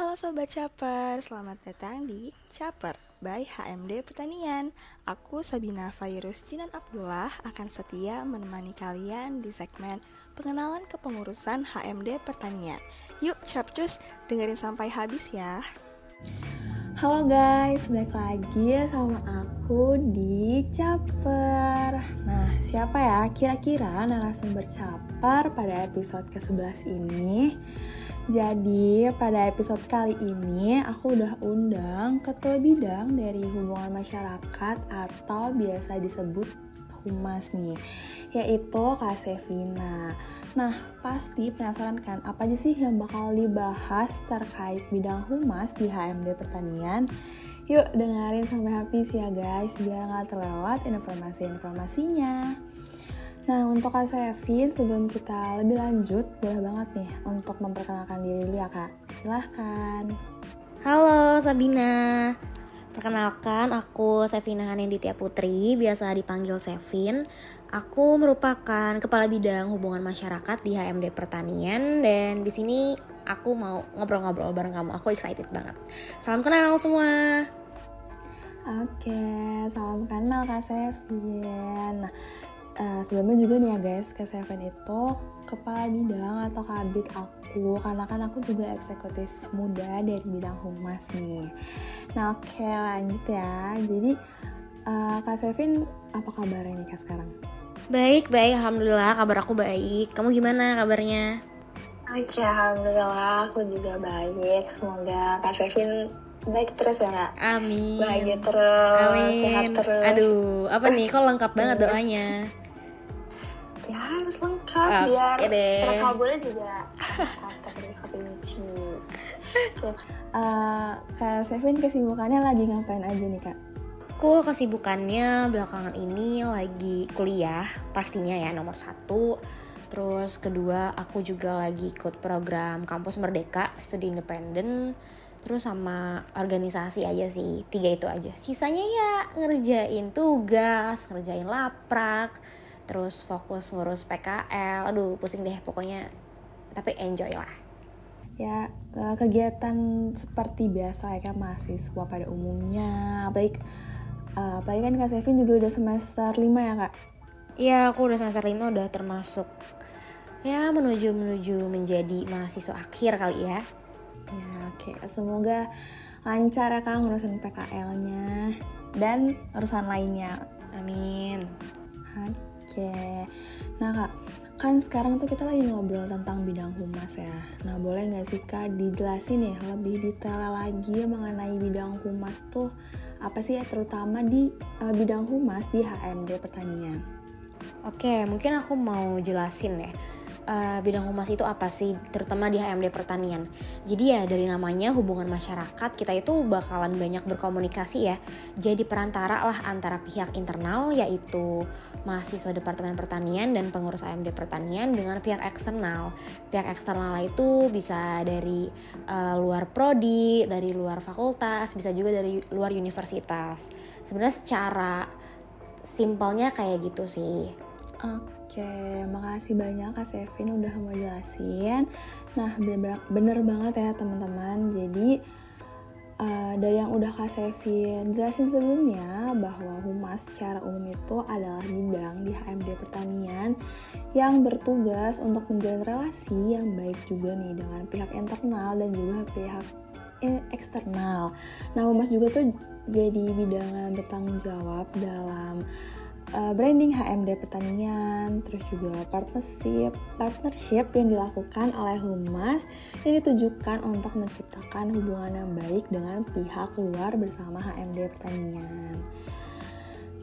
Halo Sobat Caper, selamat datang di Caper by HMD Pertanian. Aku Sabina Fairus Jinan Abdullah akan setia menemani kalian di segmen pengenalan kepengurusan HMD Pertanian. Yuk Capcus, dengerin sampai habis ya Halo guys, balik lagi sama aku di Caper Nah, siapa ya kira-kira narasumber Caper pada episode ke-11 ini? Jadi, pada episode kali ini aku udah undang ketua bidang dari hubungan masyarakat atau biasa disebut humas nih, yaitu Kak Sevina. Nah, pasti penasaran kan apa aja sih yang bakal dibahas terkait bidang humas di HMD Pertanian? Yuk dengerin sampai habis ya guys, biar nggak terlewat informasi-informasinya. Nah, untuk Kak Sevin, sebelum kita lebih lanjut, boleh banget nih untuk memperkenalkan diri dulu ya Kak. Silahkan. Halo Sabina, perkenalkan aku Sevina Hanenditya Putri, biasa dipanggil Sevin. Aku merupakan kepala bidang hubungan masyarakat di HMD Pertanian dan di sini aku mau ngobrol-ngobrol bareng kamu. Aku excited banget. Salam kenal semua. Oke, salam kenal Kak Sevin. Nah, uh, sebelumnya juga nih ya guys, ke Seven itu kepala bidang atau kabit aku karena kan aku juga eksekutif muda dari bidang humas nih. Nah oke lanjut ya. Jadi uh, Kak Sevin apa kabarnya nih Kak sekarang? Baik, baik. Alhamdulillah kabar aku baik. Kamu gimana kabarnya? Oke, Alhamdulillah aku juga baik. Semoga Kak Sevin baik terus ya kak amin bahagia terus amin. sehat terus aduh apa nih kok lengkap banget doanya ya harus lengkap okay biar boleh juga lengkap terperinci uh, kak Sevin kesibukannya lagi ngapain aja nih kak aku kesibukannya belakangan ini lagi kuliah pastinya ya nomor satu. Terus kedua aku juga lagi ikut program kampus merdeka studi independen. Terus sama organisasi aja sih tiga itu aja. Sisanya ya ngerjain tugas ngerjain laprak terus fokus ngurus PKL aduh pusing deh pokoknya tapi enjoy lah. Ya eh, kegiatan seperti biasa ya kan mahasiswa pada umumnya. Baik uh, apalagi kan Kak Sevin juga udah semester 5 ya Kak? Iya aku udah semester 5 udah termasuk ya menuju menuju menjadi mahasiswa akhir kali ya. Ya oke. Okay. semoga lancar ya Kak ngurusin PKL-nya dan urusan lainnya. Amin. Oke, nah kak, kan sekarang tuh kita lagi ngobrol tentang bidang humas ya. Nah boleh nggak sih kak dijelasin ya lebih detail lagi mengenai bidang humas tuh apa sih ya terutama di uh, bidang humas di HMD Pertanian? Oke, mungkin aku mau jelasin ya uh, bidang humas itu apa sih, terutama di HMD Pertanian. Jadi ya dari namanya hubungan masyarakat kita itu bakalan banyak berkomunikasi ya. Jadi perantara lah antara pihak internal yaitu mahasiswa Departemen Pertanian dan pengurus HMD Pertanian dengan pihak eksternal. Pihak eksternal itu bisa dari uh, luar prodi, dari luar fakultas, bisa juga dari luar universitas. Sebenarnya secara simpelnya kayak gitu sih. Oke, makasih banyak Kak Sevin udah mau jelasin. Nah, bener, bener banget ya teman-teman. Jadi uh, dari yang udah Kak Sevin jelasin sebelumnya bahwa humas secara umum itu adalah bidang di HMD Pertanian yang bertugas untuk menjalin relasi yang baik juga nih dengan pihak internal dan juga pihak eksternal. Nah, humas juga tuh jadi bidang bertanggung jawab dalam uh, branding HMD pertanian, terus juga partnership, partnership yang dilakukan oleh Humas yang ditujukan untuk menciptakan hubungan yang baik dengan pihak luar bersama HMD pertanian.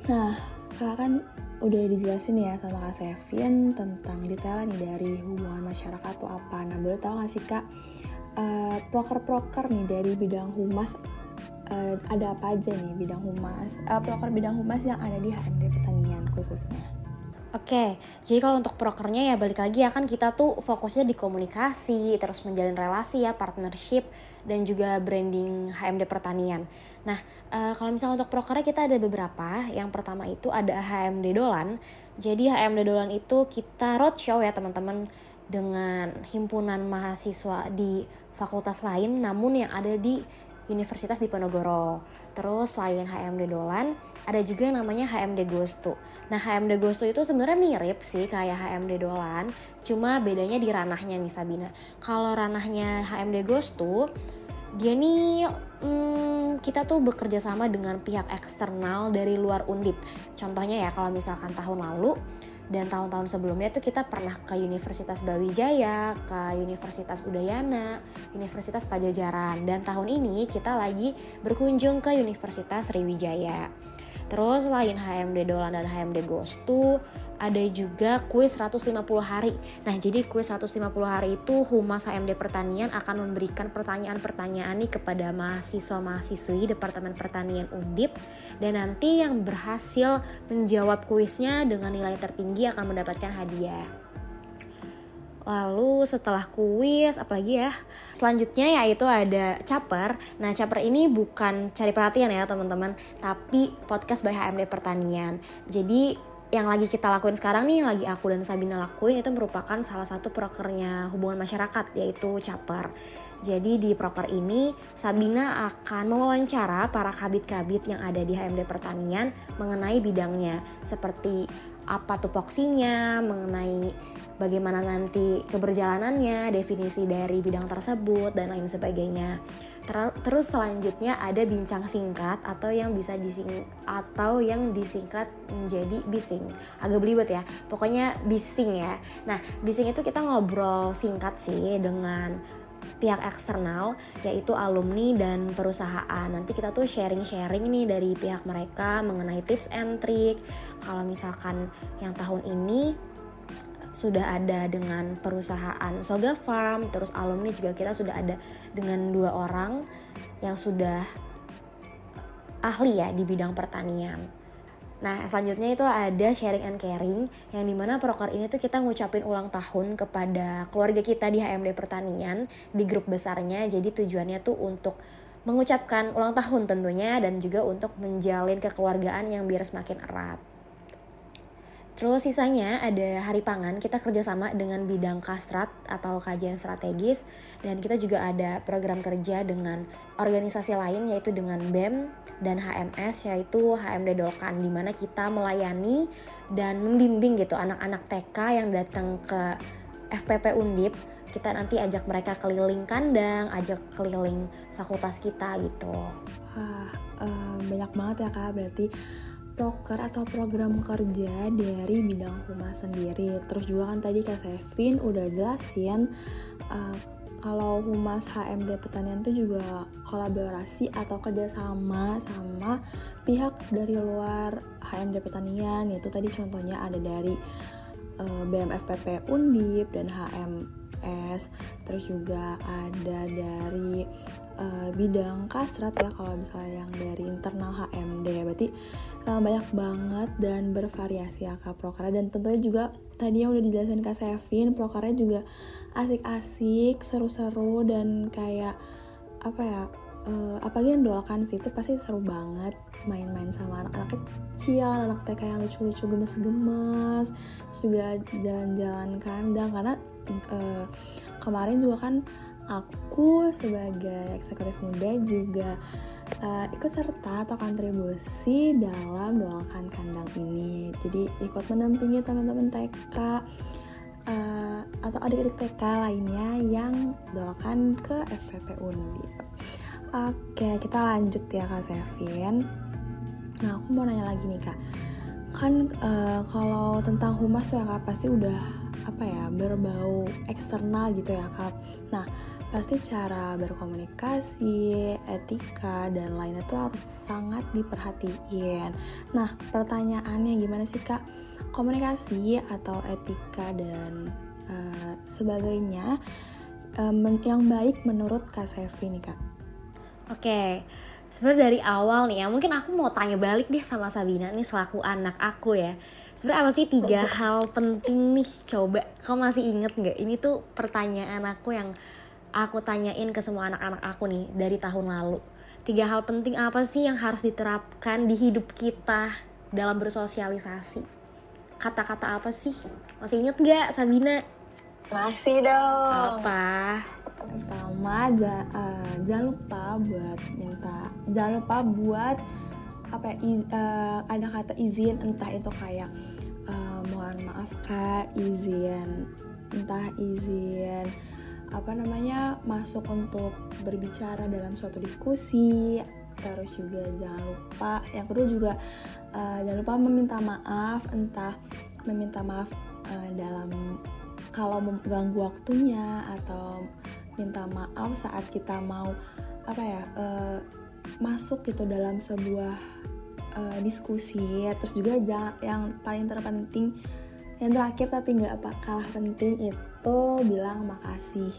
Nah, kakak kan udah dijelasin ya sama Kak Sevin tentang detail nih dari hubungan masyarakat itu apa. Nah, boleh tahu gak sih Kak, uh, proker-proker nih dari bidang humas uh, ada apa aja nih bidang humas, uh, proker bidang humas yang ada di HMD khususnya. Oke, jadi kalau untuk prokernya ya balik lagi ya kan kita tuh fokusnya di komunikasi, terus menjalin relasi ya, partnership, dan juga branding HMD Pertanian. Nah, uh, kalau misalnya untuk prokernya kita ada beberapa. Yang pertama itu ada HMD Dolan. Jadi HMD Dolan itu kita roadshow ya teman-teman dengan himpunan mahasiswa di fakultas lain namun yang ada di Universitas Diponegoro. Terus selain HMD Dolan, ada juga yang namanya HMD Gostu. Nah, HMD Gostu itu sebenarnya mirip sih kayak HMD Dolan, cuma bedanya di ranahnya nih Sabina. Kalau ranahnya HMD Gostu, dia nih hmm, kita tuh bekerja sama dengan pihak eksternal dari luar Undip. Contohnya ya kalau misalkan tahun lalu dan tahun-tahun sebelumnya tuh kita pernah ke Universitas Brawijaya, ke Universitas Udayana, Universitas Pajajaran dan tahun ini kita lagi berkunjung ke Universitas Sriwijaya. Terus selain HMD Dolan dan HMD Gostu, ada juga kuis 150 hari. Nah, jadi kuis 150 hari itu Humas HMD Pertanian akan memberikan pertanyaan-pertanyaan nih kepada mahasiswa-mahasiswi Departemen Pertanian Undip dan nanti yang berhasil menjawab kuisnya dengan nilai tertinggi akan mendapatkan hadiah. Lalu setelah kuis, apalagi ya? Selanjutnya yaitu ada caper. Nah, caper ini bukan cari perhatian ya teman-teman, tapi podcast by HMD Pertanian. Jadi yang lagi kita lakuin sekarang nih, yang lagi aku dan Sabina lakuin itu merupakan salah satu prokernya hubungan masyarakat, yaitu caper. Jadi di proker ini Sabina akan mewawancara para kabit-kabit yang ada di HMD Pertanian mengenai bidangnya seperti apa tupoksinya, mengenai bagaimana nanti keberjalanannya, definisi dari bidang tersebut dan lain sebagainya. Terus selanjutnya ada bincang singkat atau yang bisa dising atau yang disingkat menjadi bising. Agak belibet ya. Pokoknya bising ya. Nah, bising itu kita ngobrol singkat sih dengan pihak eksternal yaitu alumni dan perusahaan. Nanti kita tuh sharing-sharing nih dari pihak mereka mengenai tips and trick. Kalau misalkan yang tahun ini sudah ada dengan perusahaan Soga Farm, terus alumni juga kita sudah ada dengan dua orang yang sudah ahli ya di bidang pertanian. Nah, selanjutnya itu ada sharing and caring yang di mana proker ini tuh kita ngucapin ulang tahun kepada keluarga kita di HMD Pertanian di grup besarnya. Jadi tujuannya tuh untuk mengucapkan ulang tahun tentunya dan juga untuk menjalin kekeluargaan yang biar semakin erat. Terus sisanya ada hari pangan, kita kerjasama dengan bidang kastrat atau kajian strategis dan kita juga ada program kerja dengan organisasi lain yaitu dengan BEM dan HMS yaitu HMD Dolkan di mana kita melayani dan membimbing gitu anak-anak TK yang datang ke FPP Undip kita nanti ajak mereka keliling kandang, ajak keliling fakultas kita gitu. Wah, uh, banyak banget ya kak, berarti proker atau program kerja dari bidang humas sendiri. Terus juga kan tadi Kak Sevin udah jelasin uh, kalau humas HMD pertanian itu juga kolaborasi atau kerjasama sama pihak dari luar HMD pertanian. Itu tadi contohnya ada dari uh, BMFPP Undip dan HMS. Terus juga ada dari uh, bidang kasrat ya kalau misalnya yang dari internal HMD berarti uh, banyak banget dan bervariasi ya Kak Prokarya dan tentunya juga tadi yang udah dijelasin Kak Sevin Prokarya juga asik-asik seru-seru dan kayak apa ya uh, apalagi yang doakan sih itu pasti seru banget main-main sama anak-anak kecil anak TK yang lucu-lucu gemes-gemes juga jalan-jalan kandang. Karena uh, kemarin juga kan aku sebagai eksekutif muda juga uh, ikut serta atau kontribusi dalam doakan kandang ini. Jadi ikut menampingi teman-teman TK uh, eh, atau adik-adik TK lainnya yang doakan ke FPP Undip oke kita lanjut ya Kak Sevin. Nah aku mau nanya lagi nih Kak. Kan uh, kalau tentang humas tuh ya Kak pasti udah apa ya berbau eksternal gitu ya Kak. Nah pasti cara berkomunikasi, etika, dan lainnya tuh harus sangat diperhatiin. Nah, pertanyaannya gimana sih kak? Komunikasi atau etika dan uh, sebagainya um, yang baik menurut kak Sevi nih kak? Oke, sebenarnya dari awal nih ya, mungkin aku mau tanya balik deh sama Sabina nih selaku anak aku ya sebenarnya apa sih tiga hal penting nih coba kau masih inget nggak ini tuh pertanyaan aku yang aku tanyain ke semua anak-anak aku nih dari tahun lalu. Tiga hal penting apa sih yang harus diterapkan di hidup kita dalam bersosialisasi? Kata-kata apa sih? Masih inget gak Sabina? Masih dong. Apa? pertama ja, uh, jangan lupa buat minta jangan lupa buat apa ya, iz, uh, ada kata izin entah itu kayak uh, mohon maaf kak izin entah izin apa namanya masuk untuk berbicara dalam suatu diskusi terus juga jangan lupa yang kedua juga uh, jangan lupa meminta maaf entah meminta maaf uh, dalam kalau mengganggu waktunya atau minta maaf saat kita mau apa ya uh, masuk gitu dalam sebuah uh, diskusi. Terus juga jangan, yang paling terpenting yang terakhir tapi nggak apa kalah penting itu bilang makasih.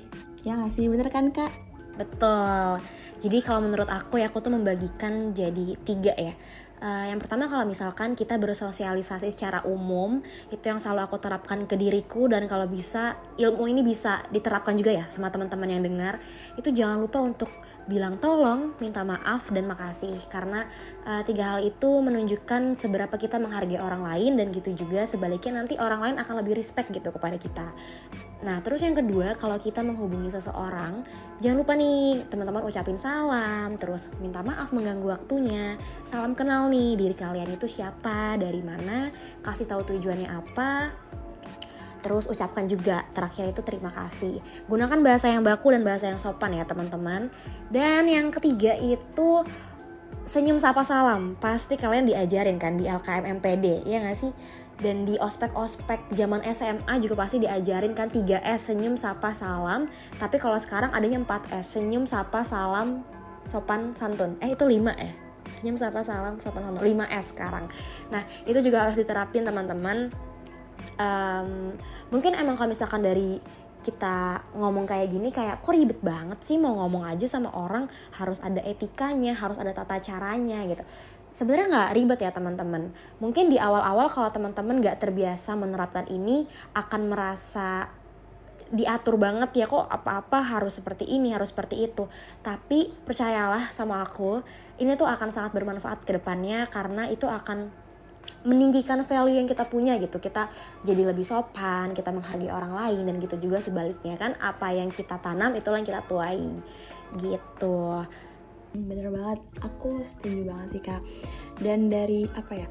Ya nggak sih? Bener kan kak? Betul. Jadi kalau menurut aku ya aku tuh membagikan jadi tiga ya. Uh, yang pertama kalau misalkan kita bersosialisasi secara umum itu yang selalu aku terapkan ke diriku dan kalau bisa ilmu ini bisa diterapkan juga ya sama teman-teman yang dengar. Itu jangan lupa untuk bilang tolong, minta maaf dan makasih. Karena uh, tiga hal itu menunjukkan seberapa kita menghargai orang lain dan gitu juga sebaliknya nanti orang lain akan lebih respect gitu kepada kita. Nah, terus yang kedua, kalau kita menghubungi seseorang, jangan lupa nih teman-teman ucapin salam, terus minta maaf mengganggu waktunya. Salam kenal nih diri kalian itu siapa, dari mana, kasih tahu tujuannya apa, Terus ucapkan juga terakhir itu terima kasih. Gunakan bahasa yang baku dan bahasa yang sopan ya teman-teman. Dan yang ketiga itu senyum sapa salam. Pasti kalian diajarin kan di LKM MPD, ya nggak sih? Dan di ospek-ospek zaman SMA juga pasti diajarin kan 3S senyum sapa salam. Tapi kalau sekarang adanya 4S senyum sapa salam sopan santun. Eh itu 5 ya? Senyum sapa salam sopan santun 5S sekarang. Nah, itu juga harus diterapin teman-teman um, mungkin emang kalau misalkan dari kita ngomong kayak gini kayak kok ribet banget sih mau ngomong aja sama orang harus ada etikanya harus ada tata caranya gitu sebenarnya nggak ribet ya teman-teman. Mungkin di awal-awal kalau teman-teman nggak terbiasa menerapkan ini akan merasa diatur banget ya kok apa-apa harus seperti ini harus seperti itu. Tapi percayalah sama aku ini tuh akan sangat bermanfaat ke depannya karena itu akan meninggikan value yang kita punya gitu. Kita jadi lebih sopan kita menghargai orang lain dan gitu juga sebaliknya kan. Apa yang kita tanam itulah yang kita tuai gitu bener banget aku setuju banget sih kak. Dan dari apa ya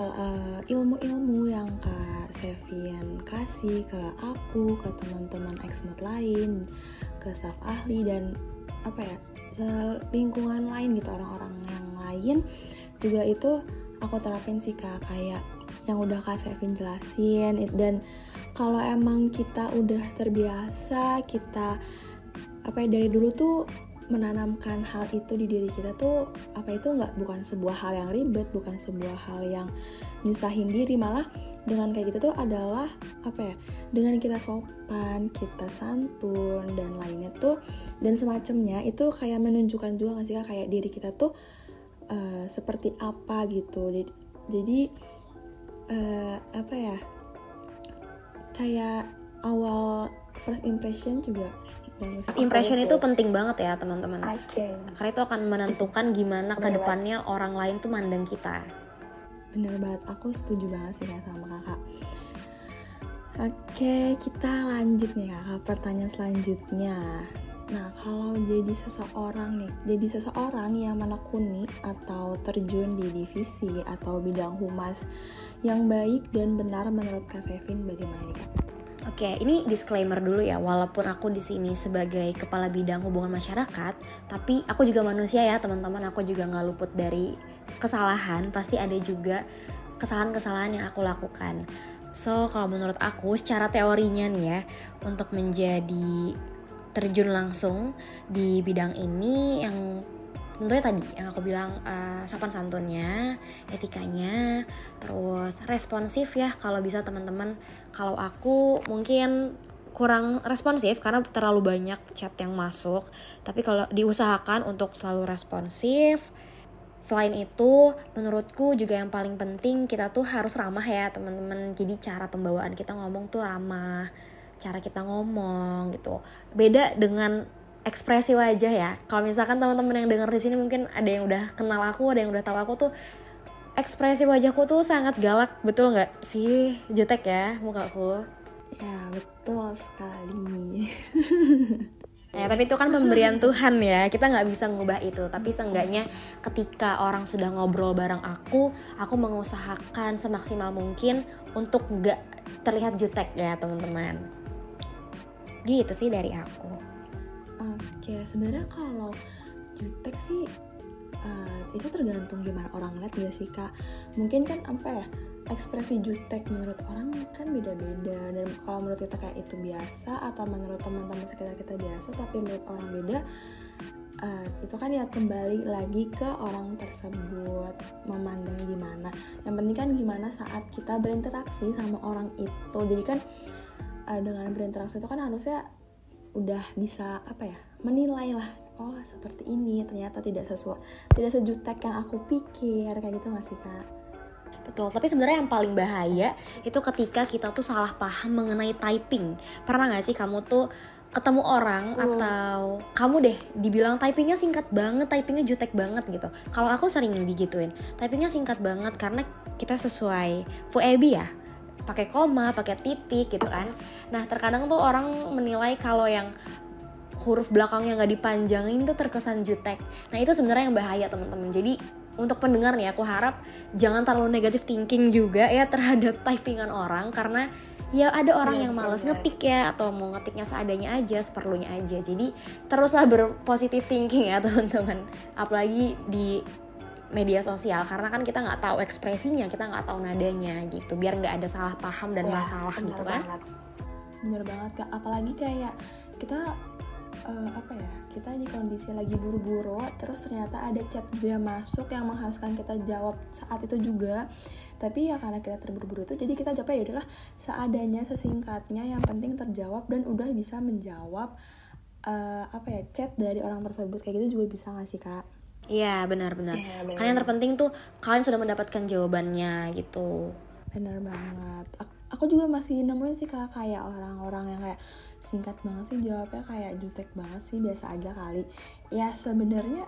uh, ilmu-ilmu yang kak Sevian kasih ke aku ke teman-teman eksmod lain ke staff ahli dan apa ya lingkungan lain gitu orang-orang yang lain juga itu aku terapin sih kak. Kayak yang udah kak Sevin jelasin dan kalau emang kita udah terbiasa kita apa ya dari dulu tuh menanamkan hal itu di diri kita tuh apa itu nggak bukan sebuah hal yang ribet bukan sebuah hal yang nyusahin diri. Malah dengan kayak gitu tuh adalah apa ya dengan kita sopan kita santun dan lainnya tuh dan semacamnya itu kayak menunjukkan juga nggak sih kayak diri kita tuh uh, seperti apa gitu. Jadi jadi uh, apa ya kayak awal first impression juga First impression itu penting banget ya teman-teman. Okay. Karena itu akan menentukan gimana ke depannya orang lain tuh mandang kita. Bener banget, aku setuju banget sih sama kakak. Oke, kita lanjut nih kakak. Pertanyaan selanjutnya. Nah, kalau jadi seseorang nih, jadi seseorang yang menekuni atau terjun di divisi atau bidang humas yang baik dan benar menurut Kak Sevin bagaimana nih Kak? Oke, ini disclaimer dulu ya. Walaupun aku di sini sebagai kepala bidang hubungan masyarakat, tapi aku juga manusia ya, teman-teman. Aku juga nggak luput dari kesalahan. Pasti ada juga kesalahan-kesalahan yang aku lakukan. So, kalau menurut aku, secara teorinya nih ya, untuk menjadi terjun langsung di bidang ini yang tentunya tadi yang aku bilang uh, sopan santunnya, etikanya, terus responsif ya kalau bisa teman-teman. Kalau aku mungkin kurang responsif karena terlalu banyak chat yang masuk. Tapi kalau diusahakan untuk selalu responsif. Selain itu, menurutku juga yang paling penting kita tuh harus ramah ya teman-teman. Jadi cara pembawaan kita ngomong tuh ramah cara kita ngomong gitu beda dengan ekspresi wajah ya kalau misalkan teman-teman yang dengar di sini mungkin ada yang udah kenal aku ada yang udah tahu aku tuh ekspresi wajahku tuh sangat galak betul nggak sih jutek ya mukaku ya betul sekali Ya, tapi itu kan pemberian Tuhan ya. Kita nggak bisa ngubah itu. Tapi seenggaknya ketika orang sudah ngobrol bareng aku, aku mengusahakan semaksimal mungkin untuk nggak terlihat jutek ya teman-teman. Gitu sih dari aku. Oke, sebenarnya kalau jutek sih uh, itu tergantung gimana orang lihat ya sih kak. Mungkin kan apa ya? ekspresi jutek menurut orang kan beda-beda dan kalau menurut kita kayak itu biasa atau menurut teman-teman sekitar kita biasa tapi menurut orang beda uh, itu kan ya kembali lagi ke orang tersebut memandang gimana yang penting kan gimana saat kita berinteraksi sama orang itu jadi kan uh, dengan berinteraksi itu kan harusnya udah bisa apa ya menilai lah oh seperti ini ternyata tidak sesuai tidak sejutek yang aku pikir kayak gitu masih kak Betul, tapi sebenarnya yang paling bahaya itu ketika kita tuh salah paham mengenai typing. Pernah gak sih kamu tuh ketemu orang hmm. atau kamu deh dibilang typingnya singkat banget, typingnya jutek banget gitu. Kalau aku sering digituin, typingnya singkat banget karena kita sesuai FUEBI ya, pakai koma, pakai titik gitu kan. Nah terkadang tuh orang menilai kalau yang huruf belakangnya nggak dipanjangin tuh terkesan jutek. Nah itu sebenarnya yang bahaya teman-teman. Jadi untuk pendengar nih aku harap jangan terlalu negatif thinking juga ya terhadap typingan orang karena ya ada orang ya, yang males bener. ngetik ya atau mau ngetiknya seadanya aja seperlunya aja jadi teruslah berpositif thinking ya teman-teman apalagi di media sosial karena kan kita nggak tahu ekspresinya kita nggak tahu nadanya gitu biar nggak ada salah paham dan ya, masalah gitu kan bener banget kak apalagi kayak kita uh, apa ya kita di kondisi lagi buru-buru terus ternyata ada chat juga masuk yang mengharuskan kita jawab saat itu juga tapi ya karena kita terburu-buru itu jadi kita jawab ya adalah seadanya sesingkatnya yang penting terjawab dan udah bisa menjawab uh, apa ya chat dari orang tersebut kayak gitu juga bisa ngasih kak Iya benar-benar. Ya, Karena yang terpenting tuh kalian sudah mendapatkan jawabannya gitu. Benar banget. Aku juga masih nemuin sih kak kayak orang-orang yang kayak singkat banget sih jawabnya kayak jutek banget sih biasa aja kali. Ya sebenarnya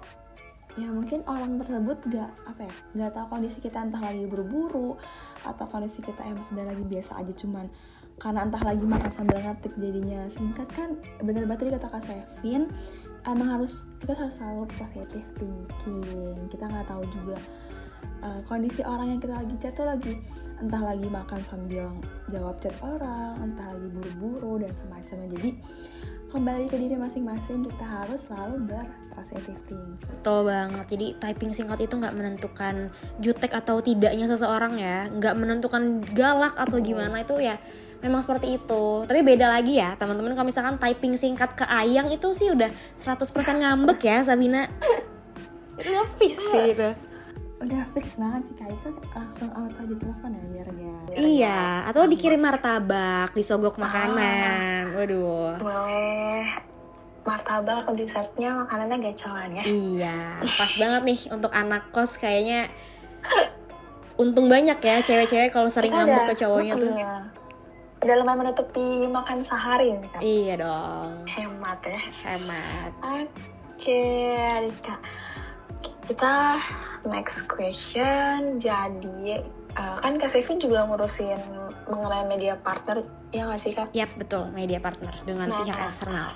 ya mungkin orang tersebut gak apa ya nggak tahu kondisi kita entah lagi buru-buru atau kondisi kita yang sebenarnya lagi biasa aja cuman karena entah lagi makan sambil ngetik jadinya singkat kan bener banget tadi kata kak Sevin emang harus kita harus selalu positif thinking. Kita nggak tahu juga uh, kondisi orang yang kita lagi chat tuh lagi entah lagi makan sambil jawab chat orang, entah lagi buru-buru dan semacamnya. Jadi kembali ke diri masing-masing kita harus selalu berpositif thinking. Betul banget. Jadi typing singkat itu nggak menentukan jutek atau tidaknya seseorang ya, nggak menentukan galak atau gimana itu ya. Memang seperti itu. Tapi beda lagi ya, teman-teman kalau misalkan typing singkat ke ayang itu sih udah 100% ngambek ya, Sabina. itu fix sih itu udah fix banget sih kak. Itu langsung auto telepon ya biar ya iya atau dikirim martabak disogok ah. makanan waduh. Boleh. Martabak dessertnya makanannya gacoan ya. Iya pas banget nih untuk anak kos kayaknya. Untung banyak ya cewek-cewek kalau sering ngambek ke cowoknya tuh. Iya. udah lumayan menutupi makan sehari kan? iya dong. Hemat ya. Hemat. Oke okay, kita next question jadi uh, kan Kak Sevi juga ngurusin mengenai media partner ya nggak sih Kak? Yap betul media partner dengan nah, pihak eksternal.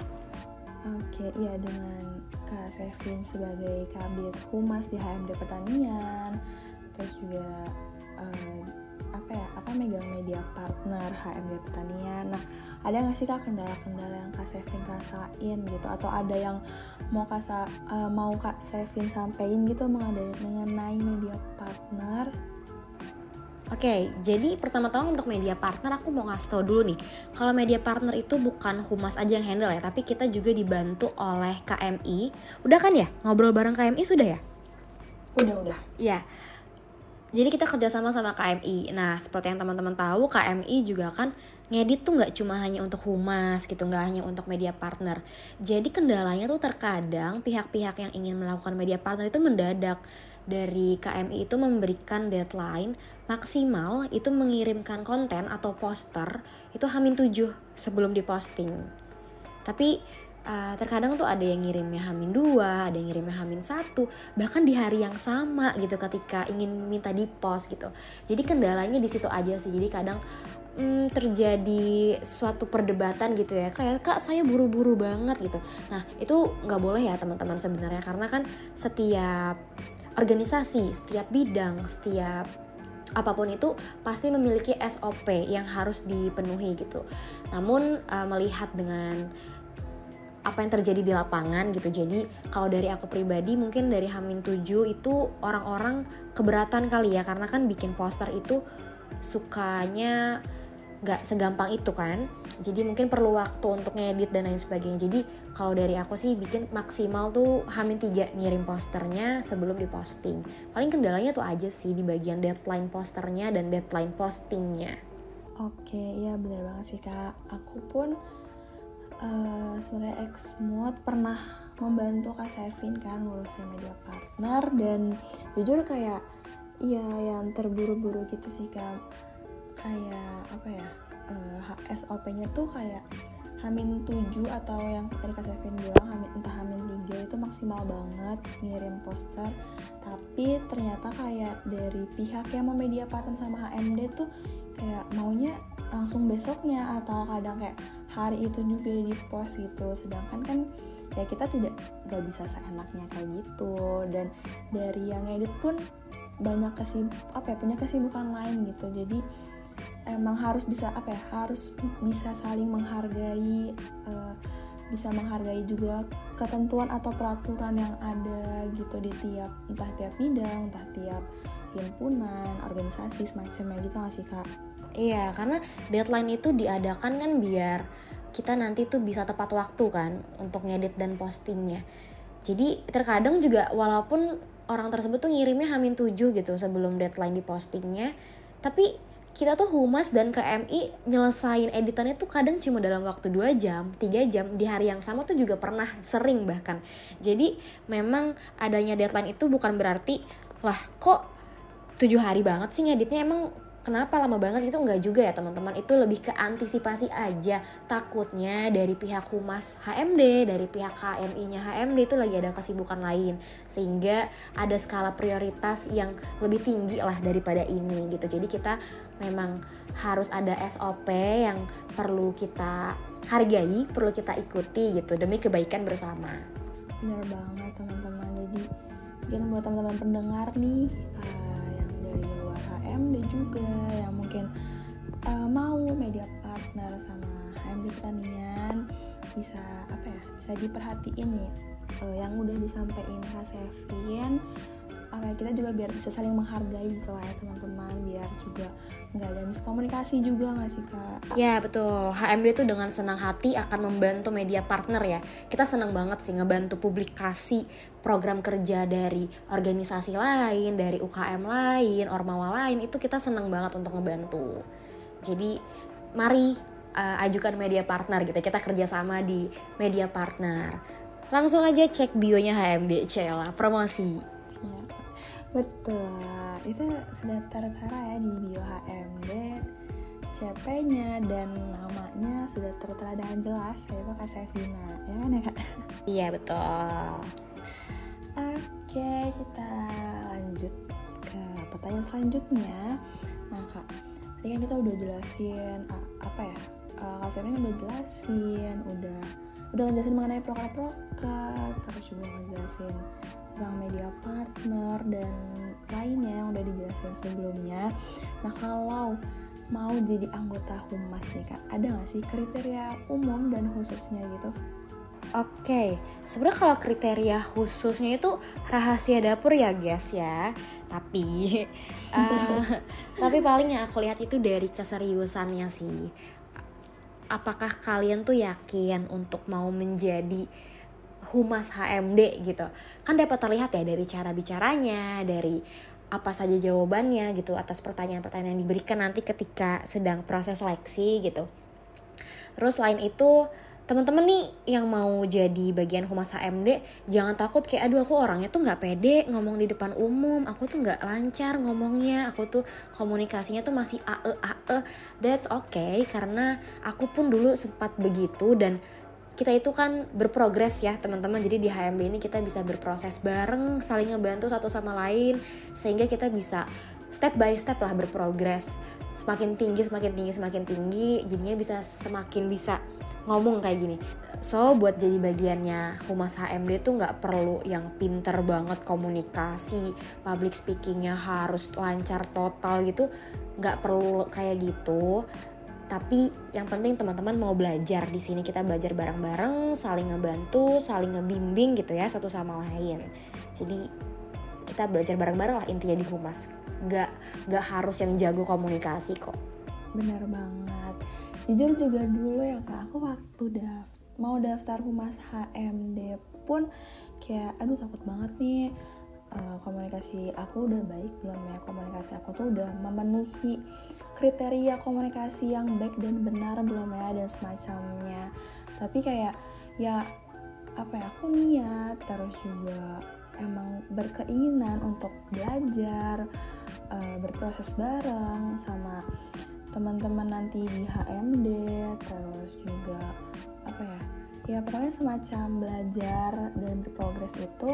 Oke okay, iya dengan Kak Sevin sebagai kabit humas di HMD Pertanian terus juga uh, apa ya apa megang media partner HMD Pertanian nah ada nggak sih kak kendala-kendala yang kak Sevin rasain gitu atau ada yang mau kak uh, mau kak Sevin sampein gitu mengenai mengenai media partner Oke, okay, jadi pertama-tama untuk media partner aku mau ngasih tau dulu nih. Kalau media partner itu bukan humas aja yang handle ya, tapi kita juga dibantu oleh KMI. Udah kan ya? Ngobrol bareng KMI sudah ya? Udah, udah. Ya. Jadi kita kerjasama sama KMI. Nah, seperti yang teman-teman tahu, KMI juga kan ngedit tuh nggak cuma hanya untuk humas gitu, nggak hanya untuk media partner. Jadi kendalanya tuh terkadang pihak-pihak yang ingin melakukan media partner itu mendadak dari KMI itu memberikan deadline maksimal itu mengirimkan konten atau poster itu hamin tujuh sebelum diposting. Tapi uh, terkadang tuh ada yang ngirimnya hamin dua, ada yang ngirimnya hamin satu, bahkan di hari yang sama gitu ketika ingin minta di post gitu. Jadi kendalanya di situ aja sih. Jadi kadang hmm, terjadi suatu perdebatan gitu ya kayak kak saya buru-buru banget gitu nah itu nggak boleh ya teman-teman sebenarnya karena kan setiap organisasi setiap bidang setiap apa pun itu pasti memiliki SOP yang harus dipenuhi gitu namun uh, melihat dengan apa yang terjadi di lapangan gitu. Jadi kalau dari aku pribadi mungkin dari Hamin 7 itu orang-orang keberatan kali ya. Karena kan bikin poster itu sukanya nggak segampang itu kan. Jadi mungkin perlu waktu untuk ngedit dan lain sebagainya. Jadi kalau dari aku sih bikin maksimal tuh Hamin 3 ngirim posternya sebelum diposting. Paling kendalanya tuh aja sih di bagian deadline posternya dan deadline postingnya. Oke iya bener banget sih kak. Aku pun uh, sebagai ex mod pernah membantu Kak Sevin kan ngurusin media partner dan jujur kayak iya yang terburu-buru gitu sih kak. Kayak apa ya uh, eh, SOP-nya tuh kayak Hamin 7 atau yang tadi Kak Sevin bilang Hamin, entah Hamin 3 itu maksimal banget ngirim poster. Tapi ternyata kayak dari pihak yang mau media partner sama HMD tuh kayak maunya langsung besoknya atau kadang kayak hari itu juga di post gitu. Sedangkan kan ya kita tidak nggak bisa seenaknya kayak gitu. Dan dari yang edit pun banyak kesib apa ya punya kesibukan lain gitu. Jadi emang harus bisa apa ya harus bisa saling menghargai uh, bisa menghargai juga ketentuan atau peraturan yang ada gitu di tiap entah tiap bidang entah tiap himpunan organisasi semacamnya gitu nggak sih kak Iya, karena deadline itu diadakan kan biar kita nanti tuh bisa tepat waktu kan untuk ngedit dan postingnya. Jadi terkadang juga walaupun orang tersebut tuh ngirimnya hamin 7 gitu sebelum deadline di postingnya, tapi kita tuh humas dan KMI nyelesain editannya tuh kadang cuma dalam waktu 2 jam, 3 jam di hari yang sama tuh juga pernah sering bahkan. Jadi memang adanya deadline itu bukan berarti lah kok tujuh hari banget sih ngeditnya emang Kenapa lama banget itu enggak juga ya teman-teman? Itu lebih ke antisipasi aja. Takutnya dari pihak humas HMD Dari pihak KMI-nya HMD itu lagi ada kesibukan lain. Sehingga ada skala prioritas yang lebih tinggi lah daripada ini gitu. Jadi kita memang harus ada SOP yang perlu kita hargai Perlu kita ikuti gitu. Demi kebaikan bersama. Bener banget teman-teman. Jadi mungkin buat teman-teman pendengar nih uh, HMD juga yang mungkin uh, mau media partner sama HMD pertanian bisa apa ya bisa diperhatiin nih uh, yang udah disampaikan Kak Sevin apa ya, kita juga biar bisa saling menghargai gitu lah ya teman-teman biar juga nggak ada miskomunikasi juga nggak sih kak? Ya betul. HMD itu dengan senang hati akan membantu media partner ya. Kita senang banget sih ngebantu publikasi program kerja dari organisasi lain dari UKM lain ormawa lain itu kita senang banget untuk ngebantu. Jadi mari uh, ajukan media partner gitu kita kerjasama di media partner. Langsung aja cek bionya HMD Cela. Promosi Betul, itu sudah tertera ya di bio HMD CP-nya dan namanya sudah tertera dengan jelas yaitu Kak Sevina, ya kan ya Kak? Iya betul. Oke, kita lanjut ke pertanyaan selanjutnya. Nah Kak, tadi kan kita udah jelasin apa ya? Kak Sevina udah jelasin, udah udah ngejelasin mengenai proker-proker, terus juga ngejelasin tentang media partner dan lainnya yang udah dijelasin sebelumnya. Nah kalau mau jadi anggota humas nih kak, ada nggak sih kriteria umum dan khususnya gitu? Oke, okay. sebenarnya kalau kriteria khususnya itu rahasia dapur ya guys ya. Tapi, uh, tapi paling yang aku lihat itu dari keseriusannya sih. Apakah kalian tuh yakin untuk mau menjadi humas HMD gitu. Kan dapat terlihat ya dari cara bicaranya dari apa saja jawabannya gitu atas pertanyaan-pertanyaan yang diberikan nanti ketika sedang proses seleksi gitu. Terus selain itu teman-teman nih yang mau jadi bagian humas HMD jangan takut kayak aduh aku orangnya tuh nggak pede ngomong di depan umum aku tuh nggak lancar ngomongnya aku tuh komunikasinya tuh masih ae ae that's okay karena aku pun dulu sempat begitu dan kita itu kan berprogres ya teman-teman. Jadi di HMB ini kita bisa berproses bareng saling ngebantu satu sama lain sehingga kita bisa step by step lah berprogres. Semakin tinggi semakin tinggi semakin tinggi jadinya bisa semakin bisa ngomong kayak gini. So buat jadi bagiannya humas HMD tuh nggak perlu yang pinter banget komunikasi public speakingnya harus lancar total gitu. Nggak perlu kayak gitu tapi yang penting teman-teman mau belajar di sini. Kita belajar bareng-bareng saling ngebantu saling ngebimbing gitu ya satu sama lain. Jadi kita belajar bareng-bareng lah intinya di humas. Nggak nggak harus yang jago komunikasi kok. Benar banget. Jujur juga dulu ya kak aku waktu daft mau daftar humas HMD pun kayak aduh takut banget nih uh, komunikasi aku udah baik belum ya? Komunikasi aku tuh udah memenuhi kriteria komunikasi yang baik dan benar belum ya dan semacamnya. Tapi kayak ya apa ya aku niat terus juga emang berkeinginan untuk belajar uh, berproses bareng sama teman-teman nanti di HMD terus juga apa ya ya pokoknya semacam belajar dan berprogres itu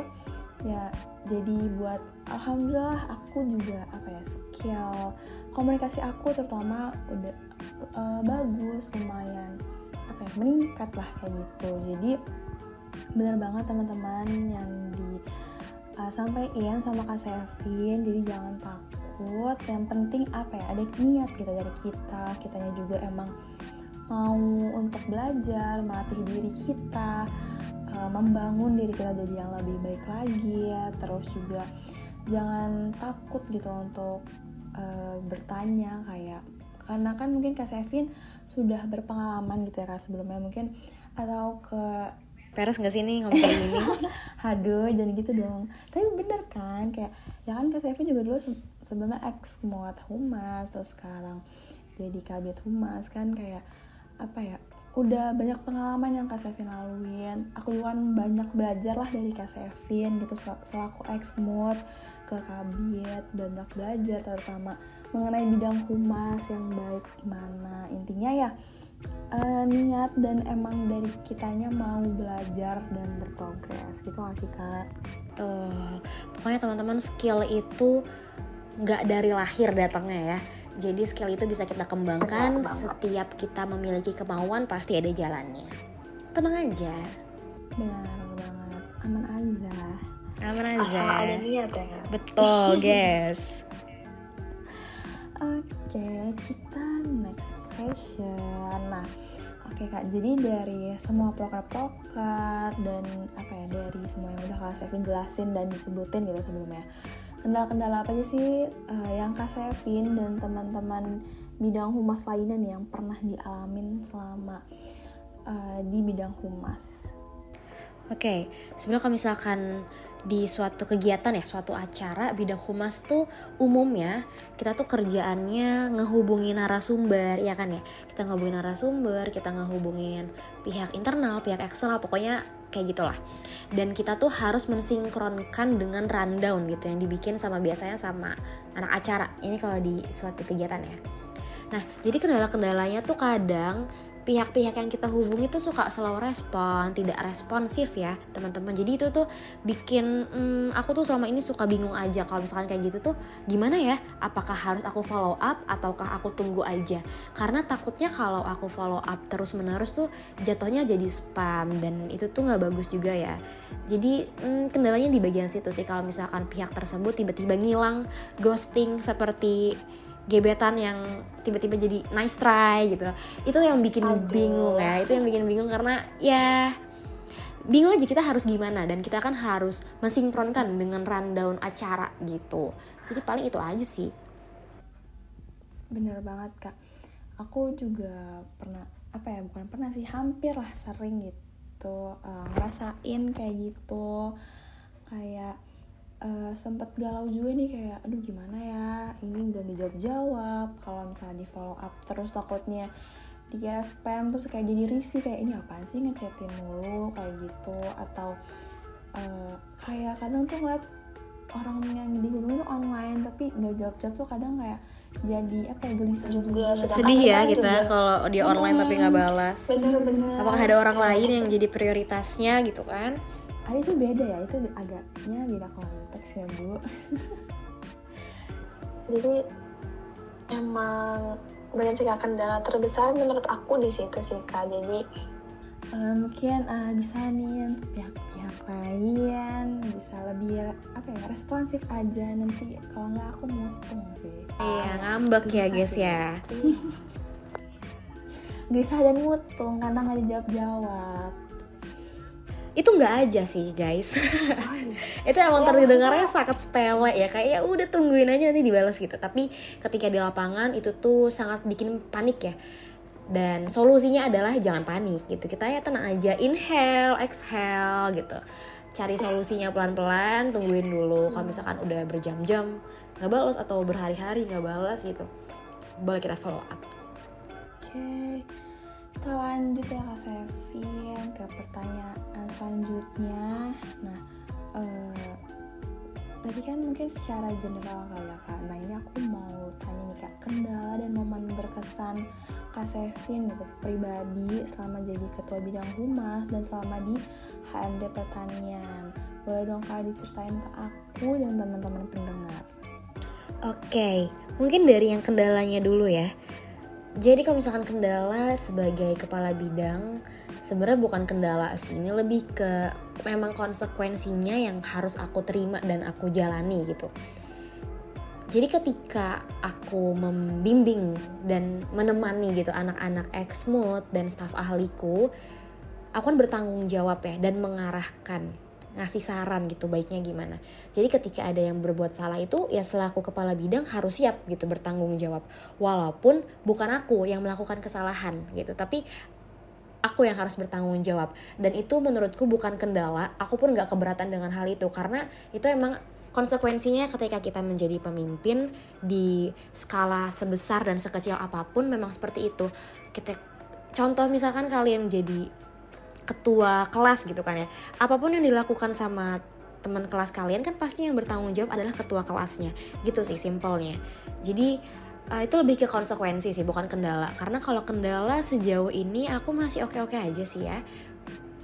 ya jadi buat alhamdulillah aku juga apa ya skill komunikasi aku terutama udah uh, bagus lumayan apa ya meningkat lah kayak gitu. Jadi benar banget teman-teman yang di uh, sampaikan sama Kak Sevin. Jadi jangan takut yang penting apa ya ada niat gitu dari kita. Kitanya juga emang mau untuk belajar melatih diri kita membangun diri kita jadi yang lebih baik lagi ya terus juga jangan takut gitu untuk uh, bertanya kayak karena kan mungkin Kak Sevin sudah berpengalaman gitu ya Kak sebelumnya mungkin atau ke Peres gak sih nih ngomong kayak gini? Aduh, jangan gitu dong. Tapi bener kan, kayak ya kan Kak Sevi juga dulu sebelumnya ex muat humas, terus sekarang jadi kabit humas kan kayak apa ya? Udah banyak pengalaman yang Kak Sevin laluin. Aku juga kan banyak belajar lah dari Kak Sevin gitu selaku ex mut ke kabit banyak belajar terutama mengenai bidang humas yang baik gimana intinya ya uh, niat dan emang dari kitanya mau belajar dan berprogres gitu gak sih kak? Betul. Pokoknya teman-teman skill itu nggak dari lahir datangnya ya. Jadi skill itu bisa kita kembangkan setiap kita memiliki kemauan pasti ada jalannya. Tenang aja. Benar banget. Aman aja. Aman aja. Asal ada niat ya. Betul, guys. Oke, okay, kita next question. Nah, oke kak. Jadi dari semua proker-proker dan apa ya dari semua yang udah kak Sevin jelasin dan disebutin gitu sebelumnya. Kendala-kendala apa aja sih uh, yang kak Sevin dan teman-teman bidang humas lainnya nih yang pernah dialamin selama uh, di bidang humas? Oke, okay. sebenarnya kalau misalkan di suatu kegiatan ya suatu acara bidang humas tuh umumnya kita tuh kerjaannya ngehubungin narasumber ya kan ya kita ngehubungin narasumber kita ngehubungin pihak internal pihak eksternal pokoknya kayak gitulah. Dan kita tuh harus mensinkronkan dengan rundown gitu yang dibikin sama biasanya sama anak acara. Ini kalau di suatu kegiatan ya. Nah jadi kendala-kendalanya tuh kadang pihak-pihak yang kita hubungi tuh suka selalu respon, tidak responsif ya teman-teman. Jadi itu tuh bikin hmm, aku tuh selama ini suka bingung aja kalau misalkan kayak gitu tuh gimana ya? Apakah harus aku follow up ataukah aku tunggu aja? Karena takutnya kalau aku follow up terus-menerus tuh jatuhnya jadi spam dan itu tuh nggak bagus juga ya. Jadi hmm, kendalanya di bagian situ sih kalau misalkan pihak tersebut tiba-tiba ngilang, ghosting seperti gebetan yang tiba-tiba jadi nice try gitu. Itu yang bikin Aduh. bingung ya itu yang bikin bingung karena ya bingung aja kita harus gimana dan kita kan harus mensinkronkan dengan rundown acara gitu. Jadi paling itu aja sih. Bener banget kak. Aku juga pernah apa ya bukan pernah sih hampir lah sering gitu uh, ngerasain kayak gitu. Kayak uh, sempet galau juga nih kayak aduh gimana ya? Ini belum dijawab jawab kalau misalnya di follow up terus takutnya dikira spam terus kayak jadi risih kayak ini apaan sih ngechatin mulu? Kayak gitu. Atau uh, kayak kadang tuh ngeliat orang yang dihubungi tuh online tapi nggak jawab jawab tuh kadang kayak jadi apa ya gelisah juga sedih ya kita kalau dia online hmm, tapi nggak balas. Bener-bener apakah ada orang lain yang jadi prioritasnya gitu kan ada itu beda ya itu agaknya beda konteks ya bu. Jadi emang banyak sih kak kendala terbesar menurut aku di situ sih kak. Jadi uh, mungkin uh, bisa nih untuk pihak-pihak lain bisa lebih apa ya responsif aja nanti. Kalau nggak aku mutung sih. Iya ngambek ya guys ya. gelisah dan mutung karena nggak dijawab jawab itu nggak aja sih guys. Itu emang Ya, terdengarnya sangat sepele ya kayak ya udah tungguin aja nanti dibalas gitu. Tapi ketika di lapangan itu tuh sangat bikin panik ya. Dan solusinya adalah jangan panik gitu. Kita ya tenang aja. Inhale exhale gitu. Cari solusinya pelan-pelan tungguin dulu. Kalau misalkan udah berjam-jam nggak balas atau berhari-hari nggak balas gitu. Boleh kita follow up. Oke, kita lanjut ya Kak Sevin ke pertanyaan selanjutnya. Nah, eh, tadi kan mungkin secara general kali ya Kak. Nah ini aku mau tanya nih Kak, kendala dan momen berkesan Kak Sevin gitu pribadi selama jadi ketua bidang humas dan selama di HMD Pertanian. Boleh dong Kak diceritain ke aku dan teman-teman pendengar. Oke, mungkin dari yang kendalanya dulu ya. Jadi kalau misalkan kendala sebagai kepala bidang, sebenarnya bukan kendala sih, ini lebih ke memang konsekuensinya yang harus aku terima dan aku jalani gitu. Jadi ketika aku membimbing dan menemani gitu anak-anak eksmut dan staf ahliku, aku kan bertanggung jawab ya dan mengarahkan ngasih saran gitu baiknya gimana. Jadi ketika ada yang berbuat salah itu ya selaku kepala bidang harus siap gitu bertanggung jawab. Walaupun bukan aku yang melakukan kesalahan gitu, tapi aku yang harus bertanggung jawab. Dan itu menurutku bukan kendala, aku pun nggak keberatan dengan hal itu karena itu emang konsekuensinya ketika kita menjadi pemimpin di skala sebesar dan sekecil apa pun memang seperti itu. Kita contoh misalkan kalian jadi ketua kelas gitu kan ya. Apa pun yang dilakukan sama teman kelas kalian kan pasti yang bertanggung jawab adalah ketua kelasnya. Gitu sih simpelnya. Jadi uh, itu lebih ke konsekuensi sih bukan kendala. Karena kalau kendala sejauh ini aku masih oke-oke aja sih ya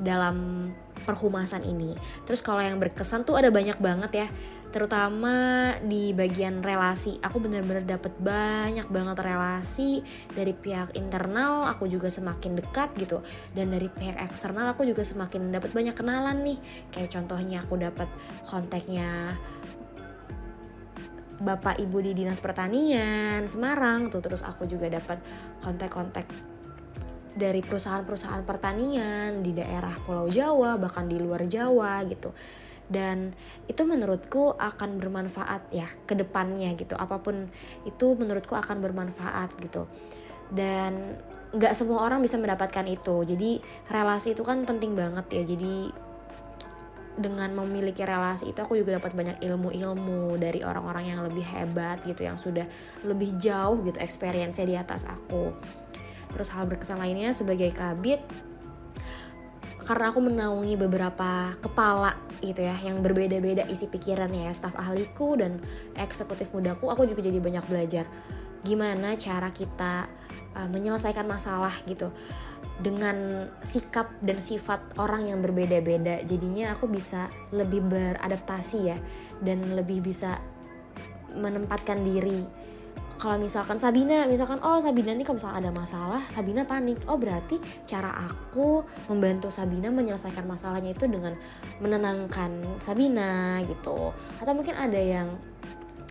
dalam perhumasan ini. Terus kalau yang berkesan tuh ada banyak banget ya terutama di bagian relasi. Aku bener-bener dapet banyak banget relasi dari pihak internal aku juga semakin dekat gitu. Dan dari pihak eksternal aku juga semakin dapat banyak kenalan nih. Kayak contohnya aku dapat kontaknya bapak ibu di dinas pertanian Semarang tuh. Terus aku juga dapat kontak-kontak dari perusahaan-perusahaan pertanian di daerah Pulau Jawa bahkan di luar Jawa gitu dan itu menurutku akan bermanfaat ya ke depannya gitu. Apa pun itu menurutku akan bermanfaat gitu. Dan nggak semua orang bisa mendapatkan itu. Jadi relasi itu kan penting banget ya. Jadi dengan memiliki relasi itu aku juga dapat banyak ilmu-ilmu dari orang-orang yang lebih hebat gitu yang sudah lebih jauh gitu experience-nya di atas aku. Terus hal berkesan lainnya sebagai kabit karena aku menaungi beberapa kepala gitu ya yang berbeda-beda isi pikirannya ya. Staf ahliku dan eksekutif mudaku aku juga jadi banyak belajar gimana cara kita uh, menyelesaikan masalah gitu dengan sikap dan sifat orang yang berbeda-beda. Jadinya aku bisa lebih beradaptasi ya dan lebih bisa menempatkan diri kalau misalkan Sabina misalkan oh Sabina nih kalau misalkan ada masalah Sabina panik. Oh berarti cara aku membantu Sabina menyelesaikan masalahnya itu dengan menenangkan Sabina gitu. Atau mungkin ada yang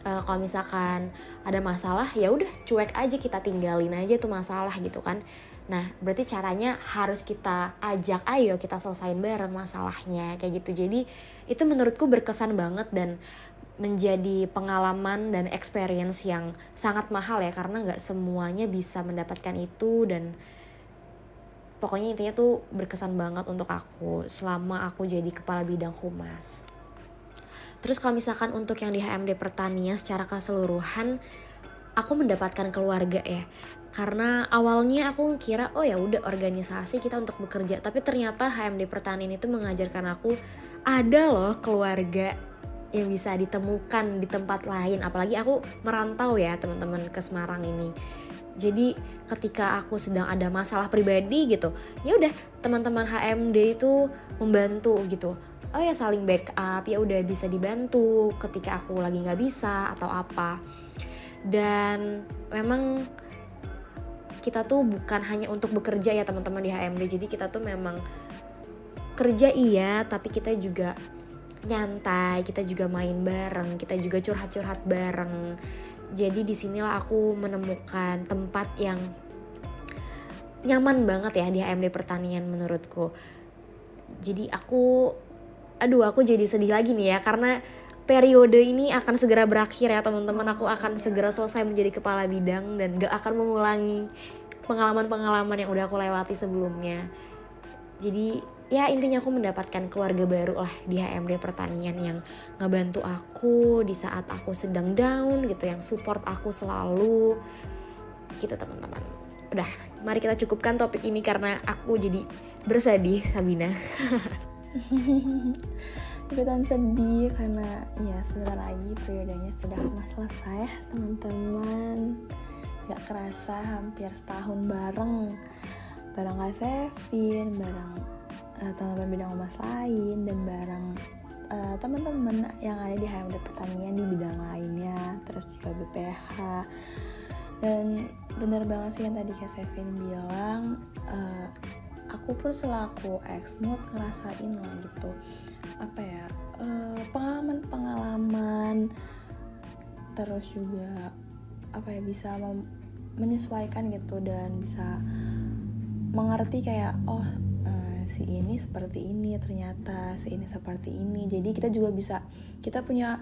uh, kalau misalkan ada masalah ya udah cuek aja kita tinggalin aja tuh masalah gitu kan. Nah berarti caranya harus kita ajak ayo kita selesain bareng masalahnya kayak gitu. Jadi itu menurutku berkesan banget dan menjadi pengalaman dan experience yang sangat mahal ya karena nggak semuanya bisa mendapatkan itu dan pokoknya intinya tuh berkesan banget untuk aku selama aku jadi kepala bidang humas. Terus kalau misalkan untuk yang di HMD pertanian secara keseluruhan aku mendapatkan keluarga ya karena awalnya aku kira oh ya udah organisasi kita untuk bekerja tapi ternyata HMD pertanian itu mengajarkan aku ada loh keluarga yang bisa ditemukan di tempat lain. Apalagi aku merantau ya teman-teman ke Semarang ini. Jadi ketika aku sedang ada masalah pribadi gitu ya udah teman-teman HMD itu membantu gitu. Oh ya saling backup ya udah bisa dibantu ketika aku lagi nggak bisa atau apa. Dan memang kita tuh bukan hanya untuk bekerja ya teman-teman di HMD jadi kita tuh memang kerja iya tapi kita juga nyantai kita juga main bareng kita juga curhat-curhat bareng. Jadi di sinilah aku menemukan tempat yang nyaman banget ya di HMD pertanian menurutku. Jadi aku aduh aku jadi sedih lagi nih ya karena periode ini akan segera berakhir ya teman-teman. Aku akan segera selesai menjadi kepala bidang dan gak akan mengulangi pengalaman-pengalaman yang udah aku lewati sebelumnya. Jadi ya intinya aku mendapatkan keluarga baru lah di HMD pertanian yang ngebantu aku di saat aku sedang down gitu yang support aku selalu. Gitu teman-teman. Udah mari kita cukupkan topik ini karena aku jadi bersedih Sabina. Ikutan sedih karena ya sebentar lagi periodenya sudah mau selesai ya teman-teman. Gak kerasa hampir setahun bareng. Bareng Kak Sevin bareng uh, teman-teman bidang umas lain dan bareng uh, teman-teman yang ada di HMD pertanian di bidang lainnya terus juga BPH dan bener banget sih yang tadi Kak Sevin bilang uh, aku pun selaku ex mood ngerasain lah gitu. Apa ya pengalaman-pengalaman terus juga apa ya bisa menyesuaikan gitu dan bisa mengerti kayak oh uh, si ini seperti ini ternyata si ini seperti ini. Jadi kita juga bisa kita punya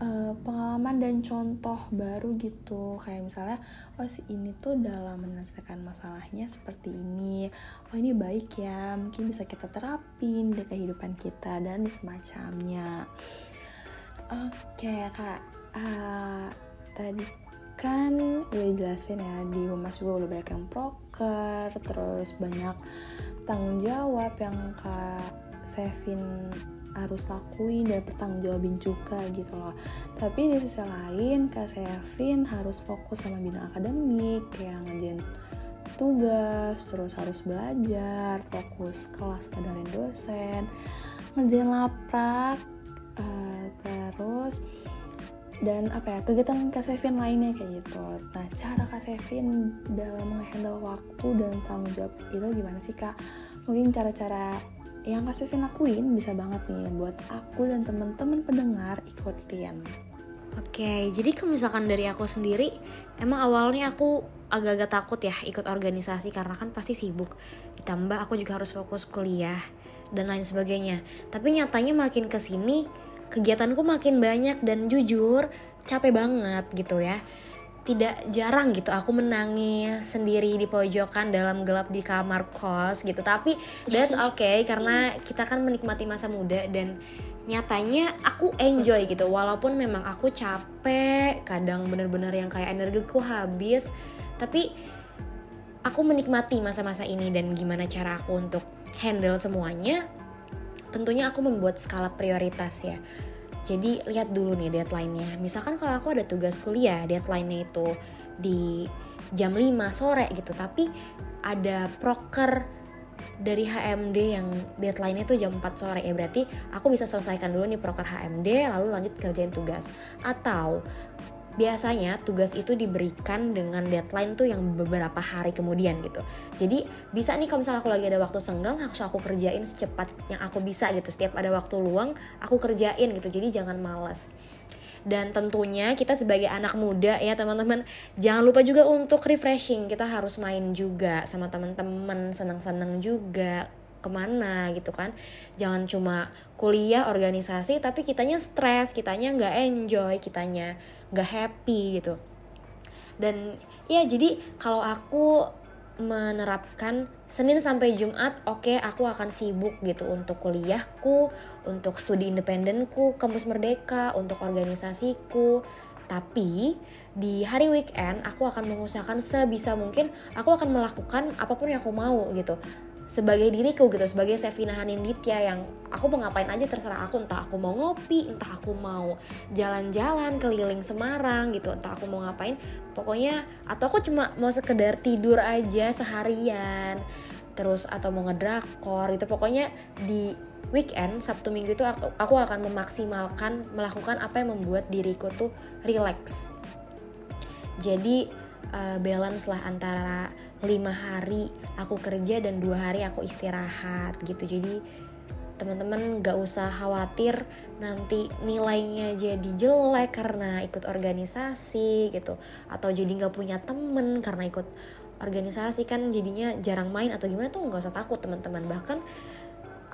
uh, pengalaman dan contoh baru gitu. Kayak misalnya oh si ini tuh dalam menyelesaikan masalahnya seperti ini. Oh ini baik ya mungkin bisa kita terapin di kehidupan kita dan semacamnya. Oke okay, kak. Uh, tadi kan udah dijelasin ya di humas juga udah banyak yang proker terus banyak tanggung jawab yang kak Sevin harus lakuin dan bertanggung juga gitu loh. Tapi di sisi lain Kak Sevin harus fokus sama bidang akademik kayak ngerjain tugas terus harus belajar fokus kelas kadarin dosen ngerjain laprak uh, terus dan apa ya kegiatan Kak Sevin lainnya kayak gitu nah cara Kak Sevin dalam menghandle waktu dan tanggung jawab itu gimana sih Kak mungkin cara-cara yang Kak Sevin lakuin bisa banget nih buat aku dan teman-teman pendengar ikutin. Oke, jadi kalau misalkan dari aku sendiri, emang awalnya aku agak-agak takut ya ikut organisasi karena kan pasti sibuk. Ditambah aku juga harus fokus kuliah dan lain sebagainya. Tapi nyatanya makin ke sini, kegiatanku makin banyak dan jujur capek banget gitu ya. Tidak jarang gitu aku menangis sendiri di pojokan dalam gelap di kamar kos gitu. Tapi that's okay karena kita kan menikmati masa muda dan nyatanya aku enjoy gitu. Walaupun memang aku capek kadang bener-bener yang kayak energiku habis tapi aku menikmati masa-masa ini dan gimana cara aku untuk handle semuanya tentunya aku membuat skala prioritas ya. Jadi lihat dulu nih deadline-nya. Misalkan kalau aku ada tugas kuliah, deadline-nya itu di jam 5 sore gitu, tapi ada proker dari HMD yang deadline-nya itu jam 4 sore ya. Berarti aku bisa selesaikan dulu nih proker HMD lalu lanjut kerjain tugas. Atau biasanya tugas itu diberikan dengan deadline tuh yang beberapa hari kemudian gitu. Jadi bisa nih kalau misalnya aku lagi ada waktu senggang, aku aku kerjain secepat yang aku bisa gitu. Setiap ada waktu luang, aku kerjain gitu. Jadi jangan males. Dan tentunya kita sebagai anak muda ya teman-teman, jangan lupa juga untuk refreshing. Kita harus main juga sama teman-teman, senang-senang juga ke mana gitu kan. Jangan cuma kuliah organisasi tapi kitanya stres kitanya nggak enjoy kitanya nggak happy gitu. Dan ya jadi kalau aku menerapkan Senin sampai Jumat oke okay, aku akan sibuk gitu untuk kuliahku untuk studi independenku kampus merdeka untuk organisasiku. Tapi di hari weekend aku akan mengusahakan sebisa mungkin aku akan melakukan apa pun yang aku mau gitu sebagai diriku gitu sebagai Sevina Haninditya yang aku mau ngapain aja terserah aku. Entah aku mau ngopi entah aku mau jalan-jalan keliling Semarang gitu entah aku mau ngapain. Pokoknya atau aku cuma mau sekedar tidur aja seharian terus atau mau ngedrakor itu pokoknya di weekend Sabtu Minggu itu aku, aku akan memaksimalkan melakukan apa yang membuat diriku tuh relax. Jadi uh, balance lah antara lima hari aku kerja dan dua hari aku istirahat gitu. Jadi teman-teman gak usah khawatir nanti nilainya jadi jelek karena ikut organisasi gitu. Atau jadi nggak punya temen karena ikut organisasi kan jadinya jarang main atau gimana tuh nggak usah takut teman-teman. Bahkan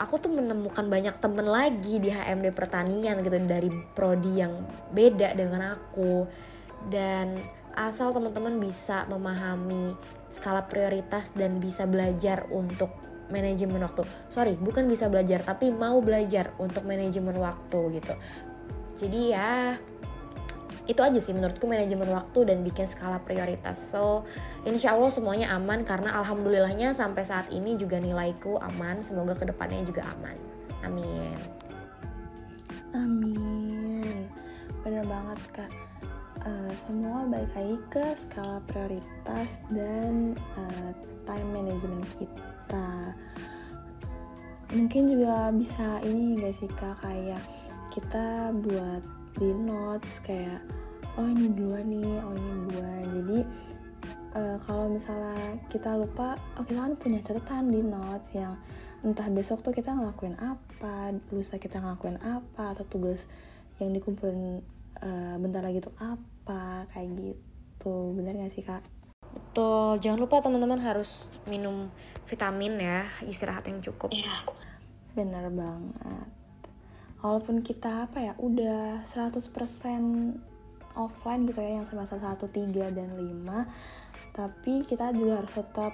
aku tuh menemukan banyak temen lagi di HMD pertanian gitu dari prodi yang beda dengan aku. Dan asal teman-teman bisa memahami skala prioritas dan bisa belajar untuk manajemen waktu. Sorry bukan bisa belajar tapi mau belajar untuk manajemen waktu gitu. Jadi ya itu aja sih menurutku manajemen waktu dan bikin skala prioritas. So insya Allah semuanya aman karena alhamdulillahnya sampai saat ini juga nilaiku aman. Semoga ke depannya juga aman. Amin. Amin. Bener banget kak uh, semua balik lagi ke skala prioritas dan uh, time management kita. Mungkin juga bisa ini gak sih kak? Kayak kita buat di notes kayak oh ini dua nih oh ini dua jadi uh, kalau misalnya kita lupa oh kita kan punya catatan di notes yang entah besok tuh kita ngelakuin apa lusa kita ngelakuin apa atau tugas yang dikumpulin uh, bentar lagi tuh apa kayak gitu. Bener gak sih kak? Betul. Jangan lupa teman-teman harus minum vitamin ya istirahat yang cukup. Iya. Bener banget. Walaupun kita apa ya udah 100% offline gitu ya yang semester 1, 3, dan 5 tapi kita juga harus tetap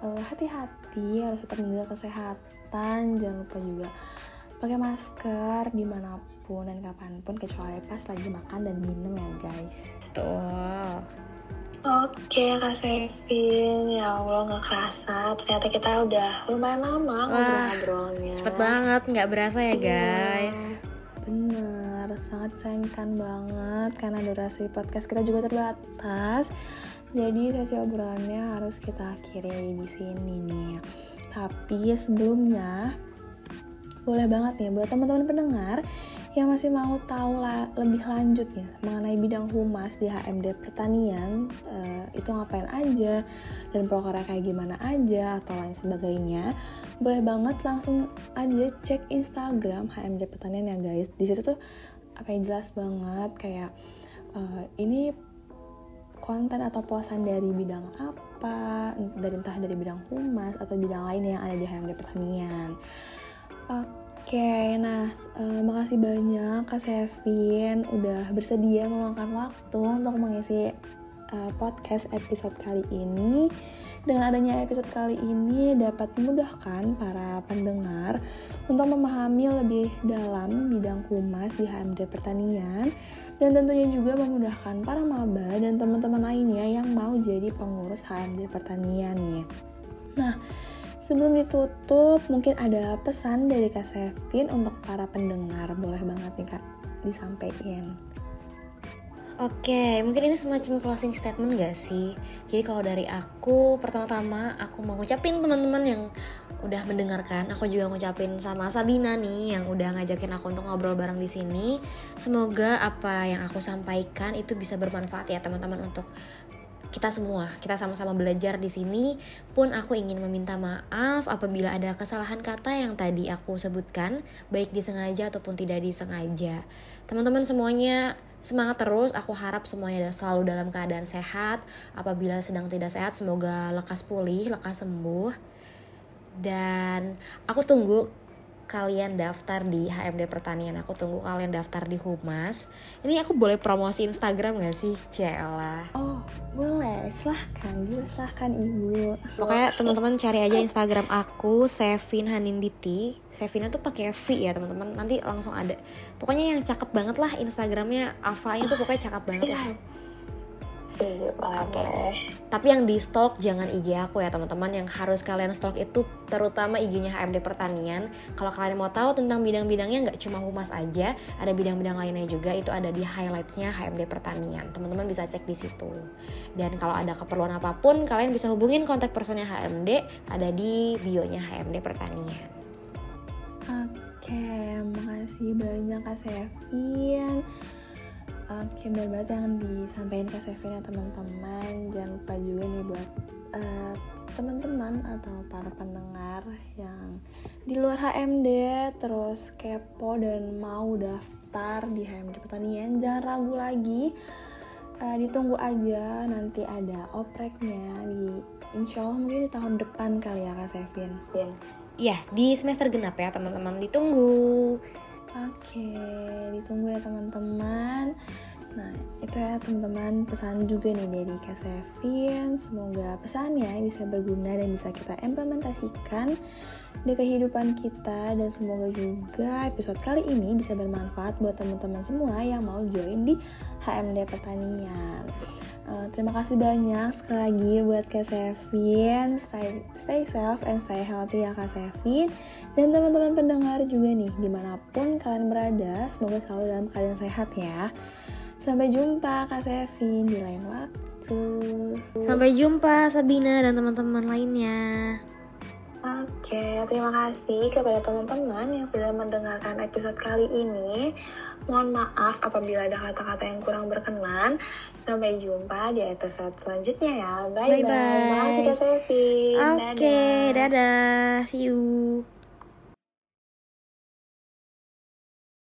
uh, hati-hati harus tetap menjaga kesehatan. Jangan lupa juga pakai masker di mana pun dan kapan pun kecuali pas lagi makan dan minum ya guys tuh Oke Kak Sevin, ya Allah nggak kerasa ternyata kita udah lumayan lama ngobrol-ngobrolnya. Cepet banget, nggak berasa ya guys. Bener sangat sayangkan banget karena durasi podcast kita juga terbatas. Jadi sesi obrolannya harus kita akhiri di sini nih. Tapi sebelumnya boleh banget nih buat teman-teman pendengar yang masih mau tahu la lebih lanjut ya mengenai bidang humas di HMD pertanian uh, itu ngapain aja dan prokernya kayak gimana aja atau lain sebagainya boleh banget langsung aja cek Instagram HMD pertanian ya guys. Di situ tuh apa yang jelas banget kayak uh, ini konten atau posan dari bidang apa dari entah dari bidang humas atau bidang lain yang ada di HMD pertanian oke okay, nah uh, makasih banyak kak Sevin udah bersedia meluangkan waktu untuk mengisi uh, podcast episode kali ini dengan adanya episode kali ini dapat memudahkan para pendengar untuk memahami lebih dalam bidang humas di HMD Pertanian dan tentunya juga memudahkan para maba dan teman-teman lainnya yang mau jadi pengurus HMD Pertanian nih. Nah, sebelum ditutup mungkin ada pesan dari Kak Sevin untuk para pendengar. Boleh banget nih Kak disampaikan. Oke, mungkin ini semacam closing statement gak sih? Jadi kalau dari aku, pertama-tama aku mau ngucapin teman-teman yang udah mendengarkan. Aku juga ngucapin sama Sabina nih yang udah ngajakin aku untuk ngobrol bareng di sini. Semoga apa yang aku sampaikan itu bisa bermanfaat ya teman-teman untuk kita semua. Kita sama-sama belajar di sini. Pun aku ingin meminta maaf apabila ada kesalahan kata yang tadi aku sebutkan, baik disengaja ataupun tidak disengaja. Teman-teman semuanya semangat terus aku harap semuanya selalu dalam keadaan sehat apabila sedang tidak sehat semoga lekas pulih lekas sembuh dan aku tunggu kalian daftar di HMD Pertanian. Aku tunggu kalian daftar di Humas. Ini aku boleh promosi Instagram gak sih Cela oh boleh. Silahkan silahkan ibu. Pokoknya teman-teman cari aja Instagram aku Sevin Haninditi. Sevinnya tuh pakai V ya teman-teman. Nanti langsung ada. Pokoknya yang cakep banget lah Instagramnya. Alfa tuh pokoknya cakep banget lah Oke. Okay. Tapi yang di stalk jangan IG aku ya teman-teman. Yang harus kalian stalk itu terutama IG-nya HMD Pertanian. Kalau kalian mau tahu tentang bidang-bidangnya nggak cuma humas aja, ada bidang-bidang lainnya juga. Itu ada di highlightsnya HMD Pertanian. Teman-teman bisa cek di situ. Dan kalau ada keperluan apa pun, kalian bisa hubungin kontak personnya HMD ada di bio-nya HMD Pertanian. Oke, makasih banyak Kak Sevin Oke, benar banget yang disampaikan Kak Sevin ya teman-teman. Jangan lupa juga nih buat uh, teman-teman atau para pendengar yang di luar HMD terus kepo dan mau daftar di HMD Pertanian, jangan ragu lagi. Uh, ditunggu aja nanti ada opreknya di insya Allah mungkin di tahun depan kali ya Kak Sevin. Iya, ya, di semester genap ya teman-teman ditunggu. Oke, ditunggu ya teman-teman. Nah, itu ya teman-teman pesan juga nih dari Kak Sevin. Semoga pesannya bisa berguna dan bisa kita implementasikan di kehidupan kita dan semoga juga episode kali ini bisa bermanfaat buat teman-teman semua yang mau join di HMD Pertanian. Uh, terima kasih banyak sekali lagi buat Kak Sevin. Stay, stay safe and stay healthy ya Kak Sevin. Dan teman-teman pendengar juga nih, di mana pun kalian berada, semoga selalu dalam keadaan sehat ya. Sampai jumpa Kak Sevin di lain waktu. Sampai jumpa Sabina dan teman-teman lainnya. Oke, terima kasih kepada teman-teman yang sudah mendengarkan episode kali ini. Mohon maaf apabila ada kata-kata yang kurang berkenan. Sampai jumpa di episode selanjutnya ya. Bye-bye. Terima kasih Kak Sevi. Oke, dadah. dadah. See you.